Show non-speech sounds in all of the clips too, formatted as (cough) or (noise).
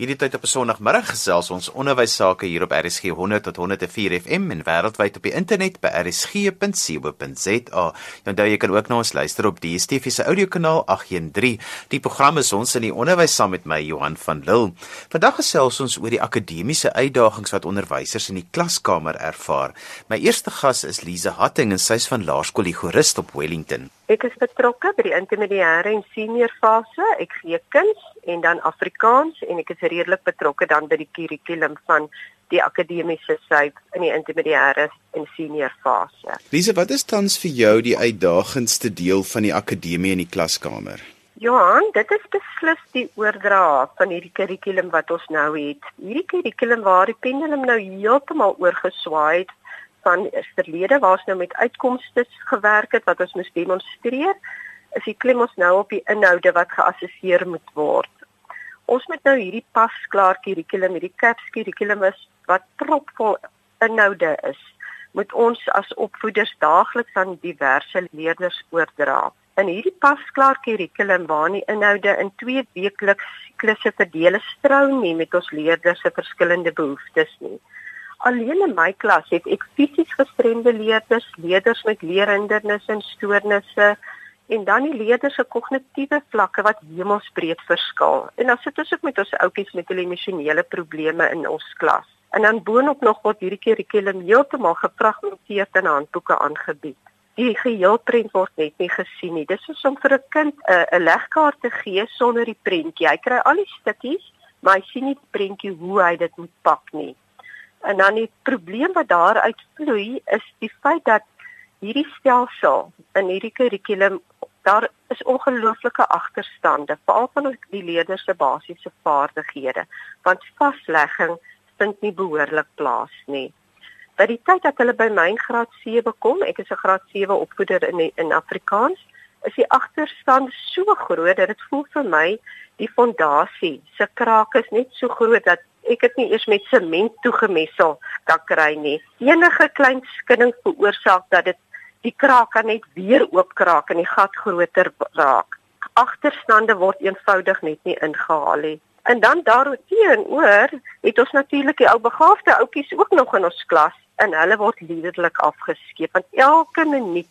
Hierdie tyd op 'n Sondagmiddag gesels ons onderwys sake hier op RSG 100 tot 104 FM en wêreldwyd op die internet by rsg.co.za. Onthou jy kan ook na ons luister op die DSTV se audiokanaal 813. Die program is ons in die onderwys saam met my Johan van Lille. Vandag gesels ons oor die akademiese uitdagings wat onderwysers in die klaskamer ervaar. My eerste gas is Lize Hatting en sy is van Laerskool Igorist op Wellington. Ek is betrokke by die intermediêre en senior fase. Ek gee kuns en dan Afrikaans en ek is redelik betrokke dan by die kurrikulum van die akademiese sy in die intermediêre en senior fase. Lise, wat is tans vir jou die uitdagendste deel van die akademie in die klaskamer? Johan, dit is beslis die oordra van hierdie kurrikulum wat ons nou het. Hierdie kurrikulum waar die pendulum nou heeltemal oorgeswaai het van verlede waar ons nou met uitkomste gewerk het wat ons moes demonstreer, is die klem ons nou op die inhoude wat geassesseer moet word. Ons moet nou hierdie pasklaar kurrikulum, hierdie CAPS kurrikulum wat propvol inhoude is, moet ons as opvoeders daagliks aan diverse leerders oordra. In hierdie pasklaar kurrikulum waar die inhoude in twee weekliks siklusse verdeel is, strou nie met ons leerders se verskillende behoeftes nie. Alleen in my klas het ek fisies gestremde leerders, leerders met leerhindernisse en stoornisse en dan die leerders se kognitiewe vlakke wat hemelsbreed verskil. En dan sit ons ook met ons ouetjies met hulle emosionele probleme in ons klas. En dan boonop nog word hierdie kurrikulum heeltemal gefragmenteer in handboeke aangebied. Die geheelprent word net nie gesien nie. Dis soos om vir 'n kind 'n uh, legkaart te gee sonder die prentjie. Hy kry al die stukkies, maar hy sien nie die prentjie hoe hy dit moet pak nie. En dan die probleem wat daaruit vloei is die feit dat hierdie stelsel in hierdie kurrikulum daar is ongelooflike agterstande veral van die leerders se basiese vaardighede want vaslegging vind nie behoorlik plaas nie. By die tyd dat hulle by my graad 7 kom, ek is 'n graad 7 opvoeder in in Afrikaans, is die agterstand so groot dat dit voel vir my die fondasie se kraak is net so groot dat ek dit nie eers met sement toegemessel kan kry nie. Enige klein skudding veroorsaak dat dit die kraak kan net weer oopkraak en die gat groter raak. Agterstande word eenvoudig net nie ingehaal nie. En dan daarteenoor het ons natuurlik die ou begaafde ouetjies ook nog in ons klas en hulle word liderlik afgeskeep want elke minuut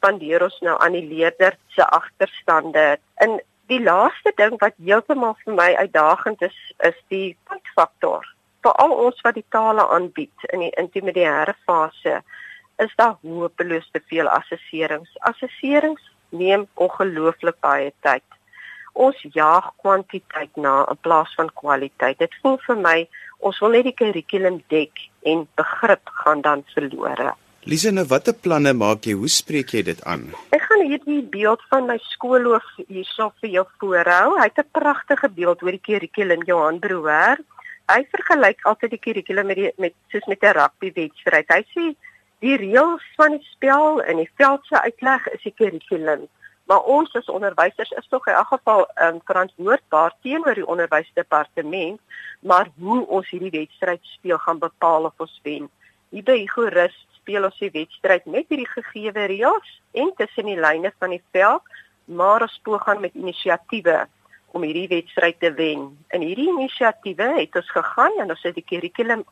spandeer ons nou aan die leerder se agterstande. En Die laaste ding wat heeltemal vir my uitdagend is, is die tydfaktor. Vir al ons wat die tale aanbied in die intermediêre fase, is daar hopeloos te veel assesserings. Assesserings neem ongelooflik baie tyd. Ons jaag kwantiteit na in plaas van kwaliteit. Dit voel vir my ons wil net die kurrikulum dek en begrip gaan dan verlore. Lise, nou watter planne maak jy? Hoe spreek jy dit aan? Ek gaan hierdie beeld van my skoolhoof hierso vir jou voorhou. Hy het 'n pragtige beeld oor die kurrikulum Johan Brouwer. Hy vergelyk altyd die kurrikulum met die met soos met 'n rugbywedstryd. Hy sê die reëls van die spel en die veld se uitleg is die kurrikulum. Maar ons as onderwysers is tog in elk geval um, verantwoordbaar teenoor die onderwysdepartement, maar hoe ons hierdie wedstryd speel gaan bepaal of ons wen. Hier by Igorus speel ons die wedstryd met hierdie gegeewe reëls en tussen die lyne van die veld, maar ons poog aan met inisiatiewe om hierdie wedstryd te wen. In hierdie inisiatiewe het ons gegaan en ons het die kurrikulum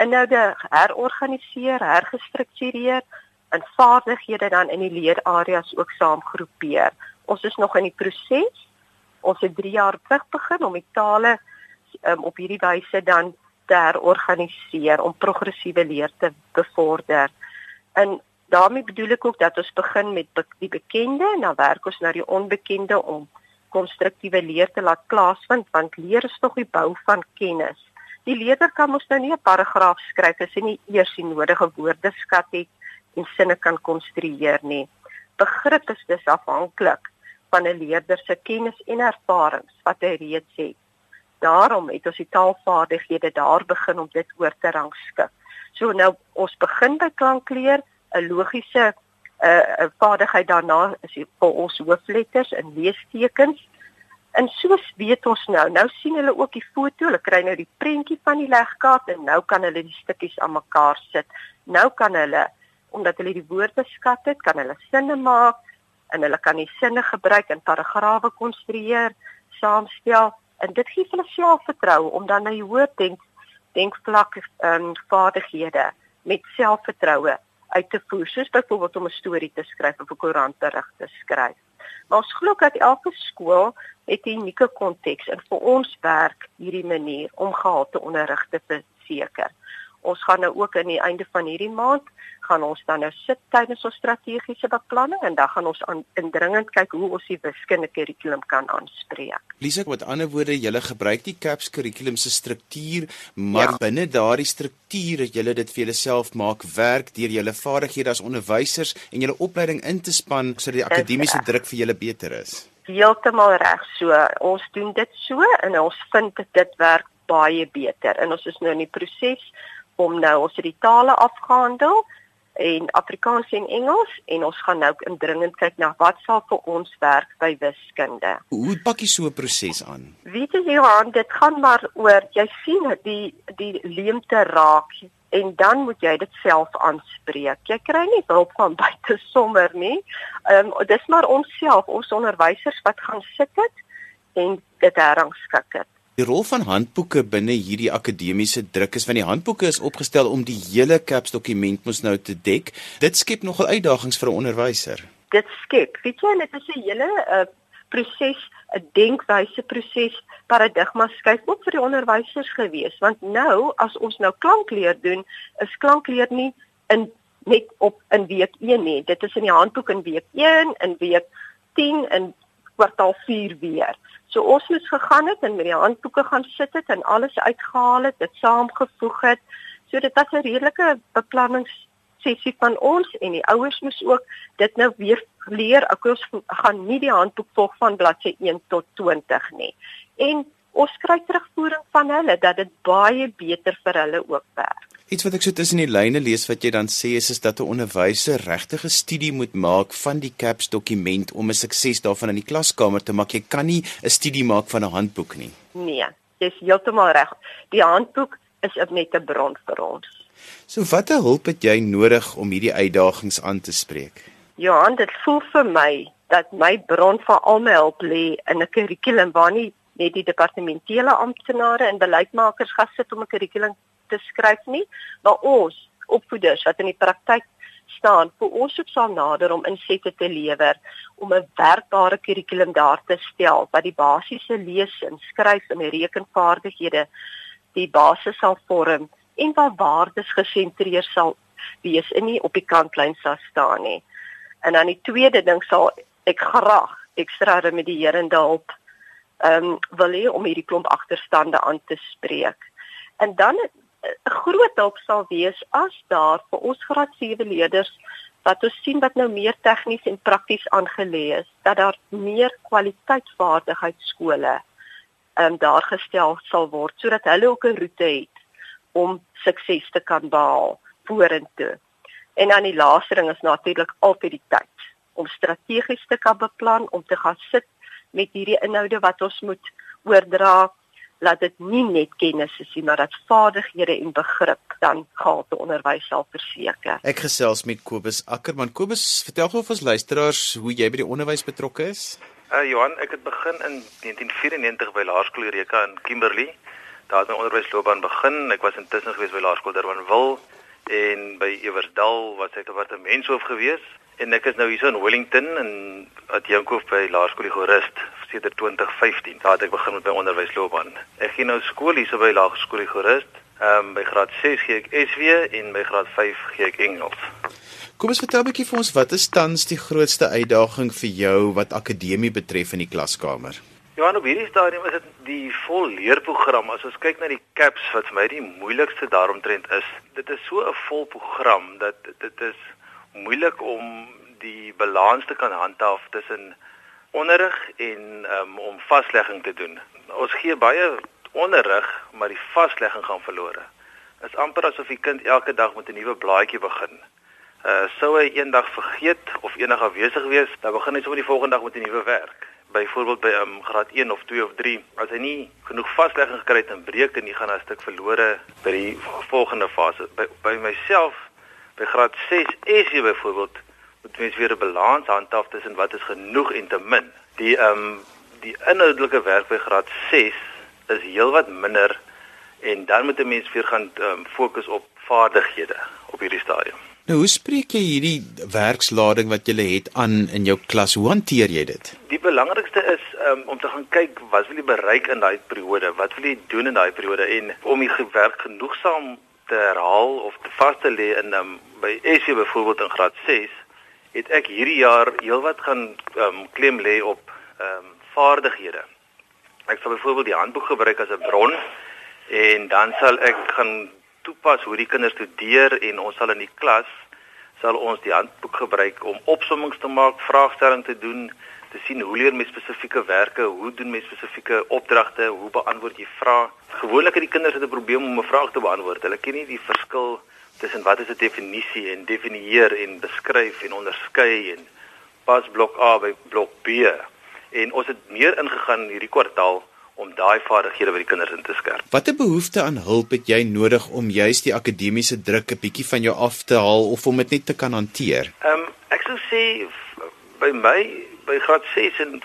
inhoude herorganiseer, hergestruktureer en vaardighede dan in die leerareas ook saamgroepeer. Ons is nog in die proses. Ons het 3 jaar terug begin om die tale um, op hierdie wyse dan te herorganiseer om progressiewe leer te bevorder. En daarmee bedoel ek ook dat ons begin met die bekende en dan werk ons na die onbekende om konstruktiewe leer te laat plaasvind want leer is tog die bou van kennis. Die leerder kan mos nou nie 'n paragraaf skryf as hy nie eers die nodige woordeskat het en sinne kan konstrueer nie. Begrip is dus afhanklik van 'n leerder se kennis en ervarings wat hy reeds het daarom het ons die taalvaardighede daar begin om dit oor te rangskik. So nou ons begin by klankleer, 'n logiese 'n uh, 'n vaardigheid daarna is vir ons hoofletters en leestekens. En soos weet ons nou, nou sien hulle ook die foto, hulle kry nou die prentjie van die legkaart en nou kan hulle die stukkies aan mekaar sit. Nou kan hulle omdat hulle die woorde skat het, kan hulle sinne maak en hulle kan die sinne gebruik en paragrawe konstrueer, saamstel En dit gee hulle selfvertroue om dan na die hoër denk denkvlak um, vaardighede met selfvertroue uit te voer, soos byvoorbeeld om 'n storie te skryf of 'n koerantberig te skryf. Maar ons glo dat elke skool het 'n unieke konteks en vir ons werk hierdie manier om gehalte onderrig te verseker. Ons gaan nou ook aan die einde van hierdie maand gaan ons dan nou sit tydens ons strategiese beplanning en dan gaan ons aan indringend kyk hoe ons die wiskunde kurrikulum kan aanspreek. Lisa, met ander woorde, julle gebruik die CAPS kurrikulum se struktuur, maar ja. binne daardie struktuur het julle dit vir julleself maak werk deur julle vaardighede as onderwysers en julle opleiding in te span sodat die akademiese druk vir julle beter is. Heeltemal reg. So, ons doen dit so en ons vind dit werk baie beter. En ons is nou in die proses om nou ons het die tale afgehandel en Afrikaans en Engels en ons gaan nou indringend kyk na wat sal vir ons werk by wiskunde. Hoe pak jy so 'n proses aan? Weet jy Johan, dit gaan maar oor jy sien die die leemte raak en dan moet jy dit self aanspreek. Jy kry nie hulp van buite (laughs) sommer nie. Ehm um, dis maar ons self, ons onderwysers wat gaan sit dit en dit herrangskik het. Die rol van handboeke binne hierdie akademiese druk is van die handboeke is opgestel om die hele CAPS dokument mos nou te dek. Dit skep nogal uitdagings vir 'n onderwyser. Dit skep, weet jy, dit is 'n hele uh, proses, 'n denkwyse proses, paradigma skuif op vir die onderwysers gewees, want nou as ons nou klankleer doen, is klankleer nie in net op in week 1 nie. Dit is in die handboek in week 1, in week 10 en kwartaal 4 weer. So ons moes gegaan het en met die handboeke gaan sit het en alles uitgehaal het, dit saamgevoeg het. So dit was 'n redelike beplanningssessie van ons en die ouers moes ook dit nou weer leer. Ek ons gaan nie die handboek volg van bladsy 1 tot 20 nie. En ons kry terugvoering van hulle dat dit baie beter vir hulle ook werk. Iets wat ek so tussen die lyne lees wat jy dan sê is is dat 'n onderwyser regtig 'n studie moet maak van die CAPS dokument om 'n sukses daarvan in die klaskamer te maak. Jy kan nie 'n studie maak van 'n handboek nie. Nee, jy's heeltemal reg. Die handboek is net 'n bron vir ons. So watter hulp het jy nodig om hierdie uitdagings aan te spreek? Ja, dit voel vir my dat my bron van al my hulp lê in 'n kurrikulum waar nie net die departementele amptenare en beleidsmakers gesit om 'n kurrikulum te skryf nie, maar ons opvoeders wat in die praktyk staan, vir ons ook sal nader om insette te lewer om 'n werkbare kurrikulum daar te stel wat die basiese lees en skryf en rekenvaardighede die basis sal vorm en waar waardes gesentreer sal wees en nie op die kantlyn sal staan nie. En dan die tweede ding sal ek graag ekstra remedierende hulp ehm um, wil hê om hierdie klomp agterstande aan te spreek. En dan groot hulp sal wees as daar vir ons graad 7 leerders wat ons sien wat nou meer tegnies en prakties aangelê is, dat daar meer kwaliteitsvaardigheidsskole ehm um, daar gestel sal word sodat hulle ook 'n roete het om sukses te kan behaal vorentoe. En dan die laaste ding is natuurlik altyd die tyd om strategies te kan beplan om te gaan sit met hierdie inhoude wat ons moet oordra laat dit nie net kennis is nie, maar dat vaardighede en begrip dan gehalte onderwys sal verseker. Ek gesels met Kobus Ackerman. Kobus, vertel gou vir ons luisteraars hoe jy by die onderwys betrokke is. Uh Johan, ek het begin in 1994 by Laerskool Eureka in Kimberley. Daar het my onderwysloopbaan begin. Ek was intussen gewees by Laerskool Durbanville en by Eversdal was ek departementshoof gewees en ek is nou hier so in Wellington en at Jankhof by Laerskool Igorist sedert 2015. Daar het ek begin met my onderwysloopbaan. Ek gaan nou skool hier so by Laerskool Igorist. Ehm um, by graad 6 gee ek SW en by graad 5 gee ek Engels. Kom ons vertel 'n bietjie vir ons wat is tans die grootste uitdaging vir jou wat akademie betref in die klaskamer? Ja, nou hierdie stadium is dit die vol leerprogram. As ons kyk na die CAPS wat vir my die moeilikste daaromtrent is, dit is so 'n vol program dat dit is moeilik om die balans te kan handhaaf tussen onderrig en um, om vaslegging te doen. Ons gee baie onderrig, maar die vaslegging gaan verlore. Dit is amper asof die kind elke dag met 'n nuwe blaadjie begin. Uh sou hy eendag vergeet of eendag afwesig wees, dan begin hy sommer die volgende dag met 'n nuwe werk. Byvoorbeeld by um, graad 1 of 2 of 3, as hy nie genoeg vaslegging gekry het en breek en hy gaan 'n stuk verlore by die volgende fase. By, by myself by graad 6 SE byvoorbeeld moet mens weer 'n balans handhaaf tussen wat is genoeg en te min. Die ehm um, die inhoudelike werk by graad 6 is heelwat minder en dan moet 'n mens weer gaan um, fokus op vaardighede op hierdie stadium. Nou hoe spreek jy hierdie werkslading wat jy het aan in jou klas? Hoe hanteer jy dit? Die belangrikste is um, om te gaan kyk wat wil jy bereik in daai periode? Wat wil jy doen in daai periode en om die werk genoegsaam te herhaal of te vas te lê in um, by SC byvoorbeeld in graad 6 het ek hierdie jaar heelwat gaan um, klem lê op ehm um, vaardighede. Ek sal byvoorbeeld die handboek gebruik as 'n bron en dan sal ek gaan toepas hoe die kinders studeer en ons sal in die klas sal ons die handboek gebruik om opsommings te maak, vraagstellings te doen, te sien hoe leer mense spesifieke werke, hoe doen mense spesifieke opdragte, hoe beantwoord jy vrae. Gewoonlik het die kinders 'n probleem om 'n vraag te beantwoord. Hulle ken nie die verskil tussen wat is 'n definisie en definieer en beskryf en onderskei en pas blok A by blok B. En ons het meer ingegaan hierdie kwartaal om daai vaardighede by die kinders in te skerp. Watter behoefte aan hulp het jy nodig om juist die akademiese druk 'n bietjie van jou af te haal of om dit net te kan hanteer? Ehm um, ek sou sê by my by graad 6 en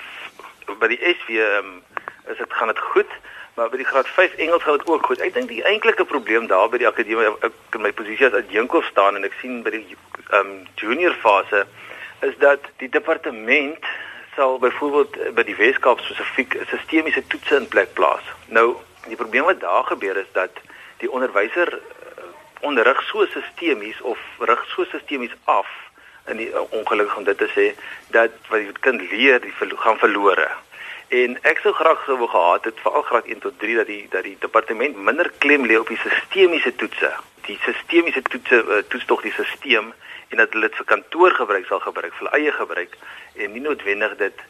by die SV ehm um, is dit gaan dit goed, maar by die graad 5 Engels gaan dit ook goed. Ek dink die eintlike probleem daar by die akademie ek in my posisie as adjunko staan en ek sien by die ehm um, junior fase is dat die departement sal byvoorbeeld by die Weskaap spesifiek sistemiese toetse in plek plaas. Nou, die probleem wat daar gebeur is dat die onderwyser uh, onderrig so sistemies of rig so sistemies af in die uh, ongelukkig om dit te sê dat wat die kind leer, die verlo gaan verlore. En ek sou graag sou wou gehad het veral graad 1 tot 3 dat die dat die departement minder klem lê op die sistemiese toetse. Die sistemiese toetse uh, toets tog die stelsel en dat hulle dit vir kantoor gebruik sal gebruik vir eie gebruik en nie noodwendig dit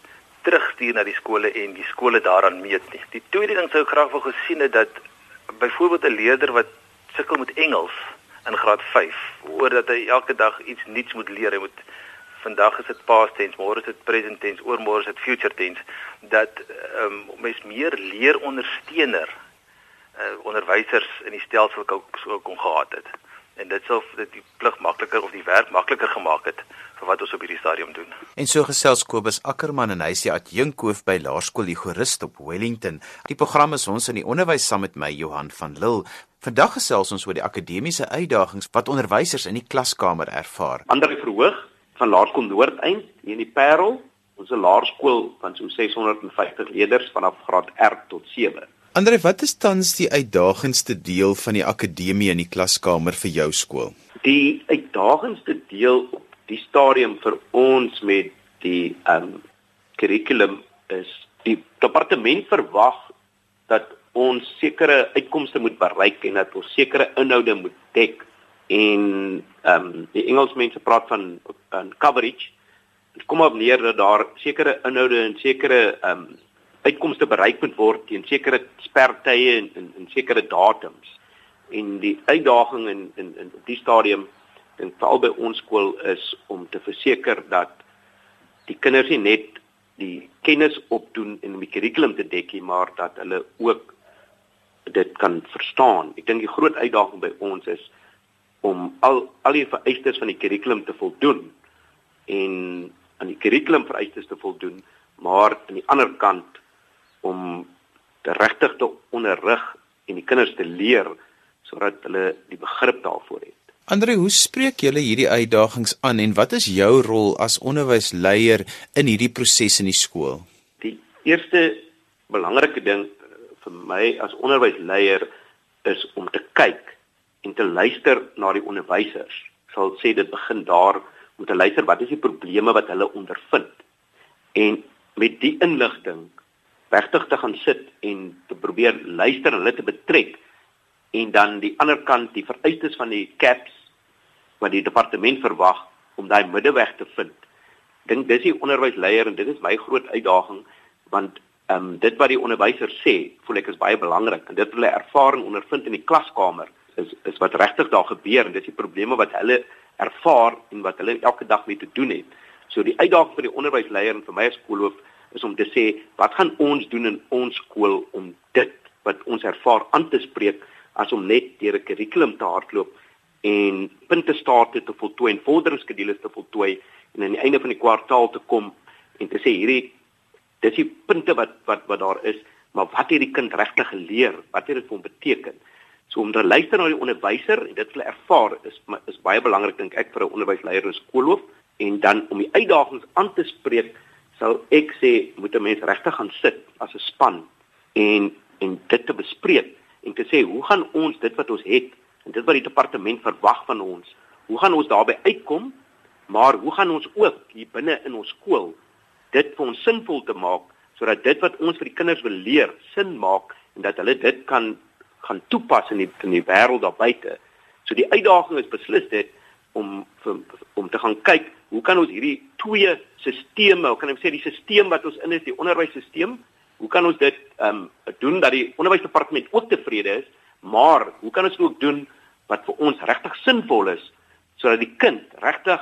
terugstuur na die skole en die skole daaraan meet nie. Die tweede ding sou ek graag wou gesien het dat byvoorbeeld 'n leerder wat sukkel met Engels in graad 5, oor dat hy elke dag iets nuuts moet leer, hy moet vandag is dit past tense, môre is dit present tense, oormôre is dit future tense, dat ehm um, mens meer leerondersteuner uh, onderwysers in die stelsel kon kon gehad het en dit sou dit die plig makliker of die werk makliker gemaak het vir wat ons op hierdie stadium doen. En so gesels Kobus Ackermann en hy is die adjunkhoof by Laerskool Igorist op Wellington. Die program is ons in die onderwys saam met my Johan van Lille. Vandag gesels ons oor die akademiese uitdagings wat onderwysers in die klaskamer ervaar. Ander verhoog van Laerskool Noordeind hier in die Parel, ons 'n laerskool van so 650 leerders vanaf graad R tot 7. Andre, wat is tans die uitdagendste deel van die akademie in die klaskamer vir jou skool? Die uitdagendste deel op die stadium vir ons met die ehm um, kurrikulum is die departement verwag dat ons sekere uitkomste moet bereik en dat ons sekere inhoude moet dek en ehm um, die Engelsmense praat van 'n coverage. Dit kom op neer dat daar sekere inhoude en sekere ehm um, uitkomste bereik moet word teen sekere spertye en in, in sekere datums. En die uitdaging in in in op die stadium dink veral by ons skool is om te verseker dat die kinders nie net die kennis opdoen en die kurrikulum te dek nie, maar dat hulle ook dit kan verstaan. Ek dink die groot uitdaging by ons is om al al die vereistes van die kurrikulum te voldoen en aan die kurrikulum vereistes te voldoen, maar aan die ander kant om regtig te onderrig en die kinders te leer sodat hulle die begrip daarvoor het. Andre, hoe spreek julle hierdie uitdagings aan en wat is jou rol as onderwysleier in hierdie proses in die skool? Die eerste belangrike ding vir my as onderwysleier is om te kyk en te luister na die onderwysers. Sal sê dit begin daar om te luister wat is die probleme wat hulle ondervind. En met die inligting regtig te gaan sit en te probeer luister en hulle te betrek en dan die ander kant die vereistes van die caps wat die departement verwag om daai middeweg te vind. Dink dis die onderwysleier en dit is my groot uitdaging want ehm um, dit wat die onderwyser sê, voel ek is baie belangrik en dit hulle ervaring ondervind in die klaskamer is is wat regtig daar gebeur en dis die probleme wat hulle ervaar en wat hulle elke dag mee te doen het. So die uitdaging vir die onderwysleier en vir my as skoolhoof is om te sê wat gaan ons doen in ons skool om dit wat ons ervaar aan te spreek as om net deur 'n kurrikulum te hardloop en punte state te voltooi en vorderingsskedules te voltooi en aan die einde van die kwartaal te kom en te sê hierdie dis die punte wat wat wat daar is, maar wat het die kind regtig geleer? Wat het dit vir hom beteken? So om te luister na die onderwyser en dit hulle ervaar is is baie belangrik dink ek vir 'n onderwysleier in skoolhoof en dan om die uitdagings aan te spreek sal ek sê moet 'n mens regtig gaan sit as 'n span en en dit te bespreek en te sê hoe gaan ons dit wat ons het en dit wat die departement verwag van ons hoe gaan ons daarbey uitkom maar hoe gaan ons ook hier binne in ons skool dit vir ons sinvol te maak sodat dit wat ons vir die kinders wil leer sin maak en dat hulle dit kan gaan toepas in die in die wêreld daar buite. So die uitdaging is beslis dit om vir, om te gaan kyk hoe kan ons hierdie twee sisteme, hoe kan ek sê die stelsel wat ons in is, die onderwysstelsel, hoe kan ons dit ehm um, doen dat die onderwysdepartement ook tevrede is, maar hoe kan ons dit ook doen wat vir ons regtig sinvol is sodat die kind regtig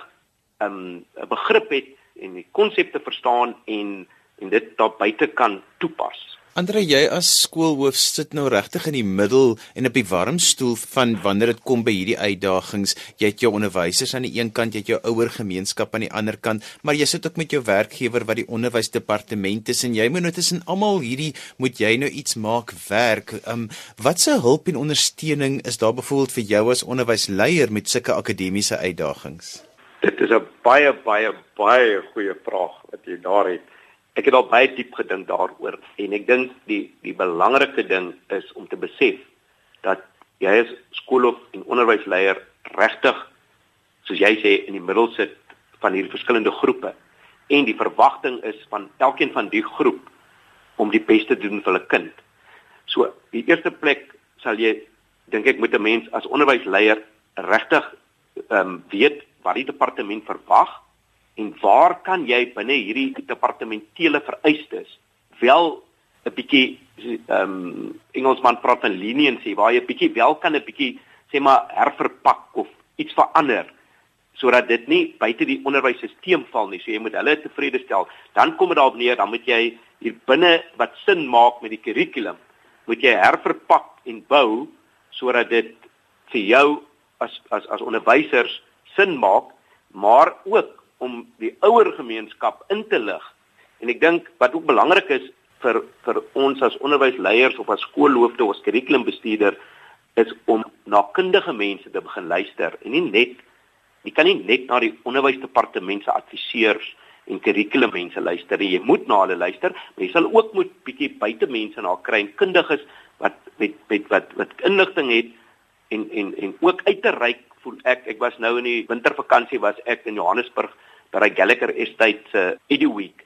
ehm, 'n um, begrip het en die konsepte verstaan en en dit daar buite kan toepas. Andre jy as skoolhoof sit nou regtig in die middel en op die warm stoel van wanneer dit kom by hierdie uitdagings. Jy het jou onderwysers aan die een kant, jy het jou ouer gemeenskap aan die ander kant, maar jy sit ook met jou werkgewer wat die onderwysdepartement is en jy moet nou tussen almal hierdie moet jy nou iets maak werk. Um watse hulp en ondersteuning is daar byvoorbeeld vir jou as onderwysleier met sulke akademiese uitdagings? Dit is 'n baie baie baie goeie vraag wat jy daar het. Ek het al baie diep gedink daaroor en ek dink die die belangrike ding is om te besef dat jy as skoolhoof en onderwysleier regtig soos jy sê in die middel sit van hierdie verskillende groepe en die verwagting is van elkeen van die groep om die beste te doen vir hulle kind. So, die eerste plek sal jy dink ek moet 'n mens as onderwysleier regtig ehm um, weet wat die departement verwag en waar kan jy binne hierdie departementele vereistes wel 'n bietjie ehm um, Engelsman praat van leniency waar jy bietjie wel kan 'n bietjie sê maar herverpak of iets verander sodat dit nie buite die onderwysstelsel val nie. So jy moet hulle tevrede stel. Dan kom dit daarop neer, dan moet jy hier binne wat sin maak met die kurrikulum, moet jy herverpak en bou sodat dit vir jou as as as onderwysers sin maak, maar ook om die ouer gemeenskap in te lig. En ek dink wat ook belangrik is vir vir ons as onderwysleiers of as skoolhoofde of kurrikulumbestuurder is om na kundige mense te begin luister en nie net jy kan nie net na die onderwysdepartement se adviseurs en kurrikulummense luister nie. Jy moet na hulle luister, maar jy sal ook moet bietjie buite mense na kry, kundiges wat met met wat wat inligting het en en en ook uit te reik voel ek ek was nou in die wintervakansie was ek in Johannesburg by die Gallagher Estate se uh, EduWeek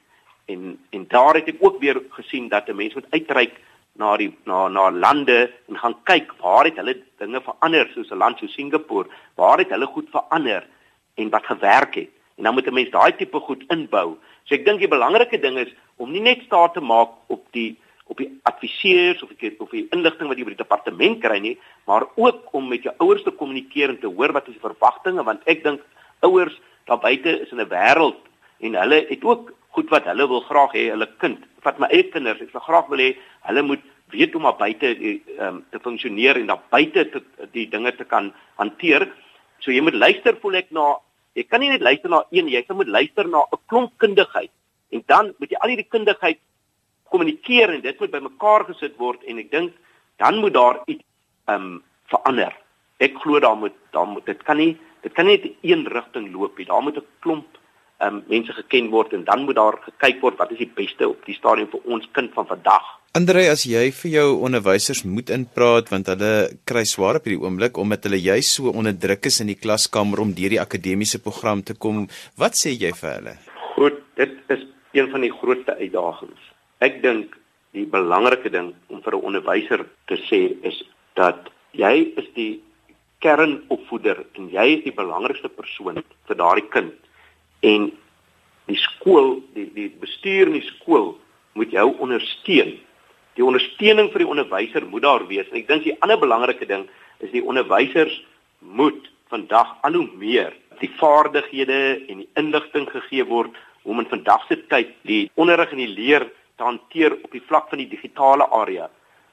en en daar het ek ook weer gesien dat 'n mens moet uitreik na die na na lande en gaan kyk waar het hulle dinge verander soos 'n land so Singapore waar het hulle goed verander en wat gewerk het. En dan moet 'n mens daai tipe goed inbou. So ek dink die belangrike ding is om nie net staat te maak op die op die adviseurs of ek of die inligting wat jy by die departement kry nie maar ook om met jou ouers te kommunikeer en te hoor wat is die verwagtinge want ek dink ouers daar buite is in 'n wêreld en hulle het ook goed wat hulle wil graag hê hulle kind. Vat my eie kinders, ek wil graag wil hê hulle moet weet hoe om buite um, te funksioneer en daar buite te die dinge te kan hanteer. So jy moet luister voel ek na jy kan nie net luister na een, jy moet luister na 'n klomp kundigheid en dan moet jy al hierdie kundigheid kommunikeer en dit moet bymekaar gesit word en ek dink dan moet daar iets ehm um, verander. Ek glo daar moet daar moet dit kan nie dit kan nie een rigting loop nie. Daar moet 'n klomp um, mense geken word en dan moet daar gekyk word wat is die beste op die stadium vir ons kind van vandag. Andre, as jy vir jou onderwysers moet inpraat want hulle kry swaar op hierdie oomblik omdat hulle juis so onder druk is in die klaskamer om deur die akademiese program te kom, wat sê jy vir hulle? Goed, dit is een van die grootste uitdagings. Ek dink die belangrike ding om vir 'n onderwyser te sê is dat jy is die kernopvoeder en jy is die belangrikste persoon vir daardie kind. En die skool die die bestuur in die skool moet jou ondersteun. Die ondersteuning vir die onderwyser moet daar wees. En ek dink die ander belangrike ding is die onderwysers moet vandag al hoe meer die vaardighede en die inligting gegee word om in vandag se tyd die onderrig en die leer te hanteer op die vlak van die digitale area.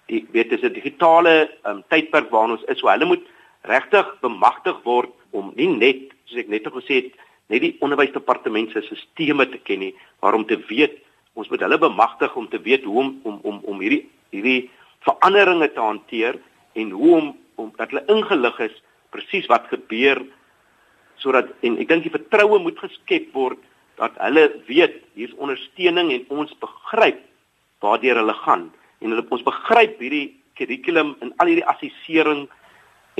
Die weet dis 'n digitale um, tydperk waarin ons is. So hulle moet regtig bemagtig word om nie net soos ek net gesê het net die onderwysdepartement se stelsels te ken nie, maar om te weet Ons moet hulle bemagtig om te weet hoe om om om om hierdie hierdie veranderinge te hanteer en hoe om om dat hulle ingelig is presies wat gebeur sodat en ek dink die vertroue moet geskep word dat hulle weet hier's ondersteuning en ons begryp waartoe hulle gaan en hulle ons begryp hierdie kurrikulum en al hierdie assessering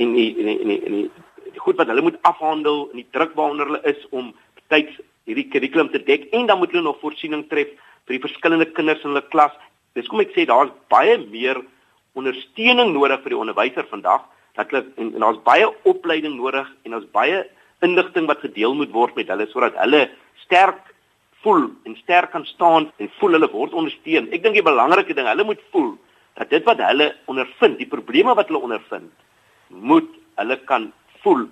en die en die, en die, en die, die goed wat hulle moet afhandel en die druk waaronder hulle is om tyds hierdie kurrikulum te dek en dan moet hulle nog voorsiening tref vir die verskillende kinders in hulle klas. Dis kom ek sê daar's baie meer ondersteuning nodig vir die onderwyser vandag dat hulle en, en daar's baie opleiding nodig en daar's baie inligting wat gedeel moet word met hulle sodat hulle sterk voel en sterk kan staan en voel hulle word ondersteun. Ek dink die belangrike ding, hulle moet voel dat dit wat hulle ondervind, die probleme wat hulle ondervind, moet hulle kan voel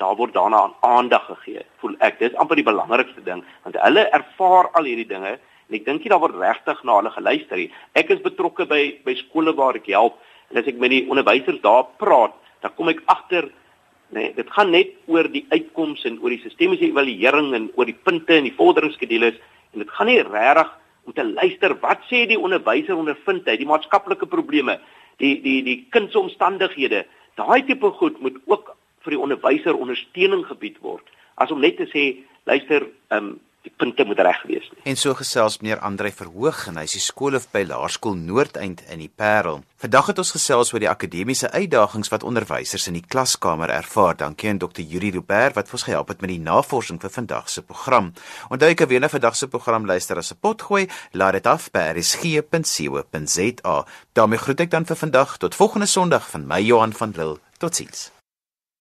daar word daarna aan aandag gegee. Voel ek dis amper die belangrikste ding want hulle ervaar al hierdie dinge en ek dink nie daar word regtig na hulle geluister nie. Ek is betrokke by by skole waar ek help en as ek met die onderwysers daar praat, dan kom ek agter nee, dit gaan net oor die uitkomste en oor die sistemiese evaluering en oor die punte en die vorderingsskedules en dit gaan nie regtig om te luister wat sê die onderwyser ondervind hy die maatskaplike probleme, die die die kindsomstandighede. Daai tipe goed moet ook vir die onderwyser ondersteuning gebied word as om net te sê luister um, die punte moet reg wees nie. En so gesels meneer Andre Verhoog en hy is die skoolhoof by Laerskool Noordeind in die Parel. Vandag het ons gesels oor die akademiese uitdagings wat onderwysers in die klaskamer ervaar. Dankie aan Dr. Yuri Rubert wat ons gehelp het met die navorsing vir vandag se program. Onthou ek weer na vandag se program luister as 'n potgooi, laat dit af by rsg.co.za. daarmee groet ek dan vir vandag tot volgende Sondag van my Johan van Lille. Totsiens.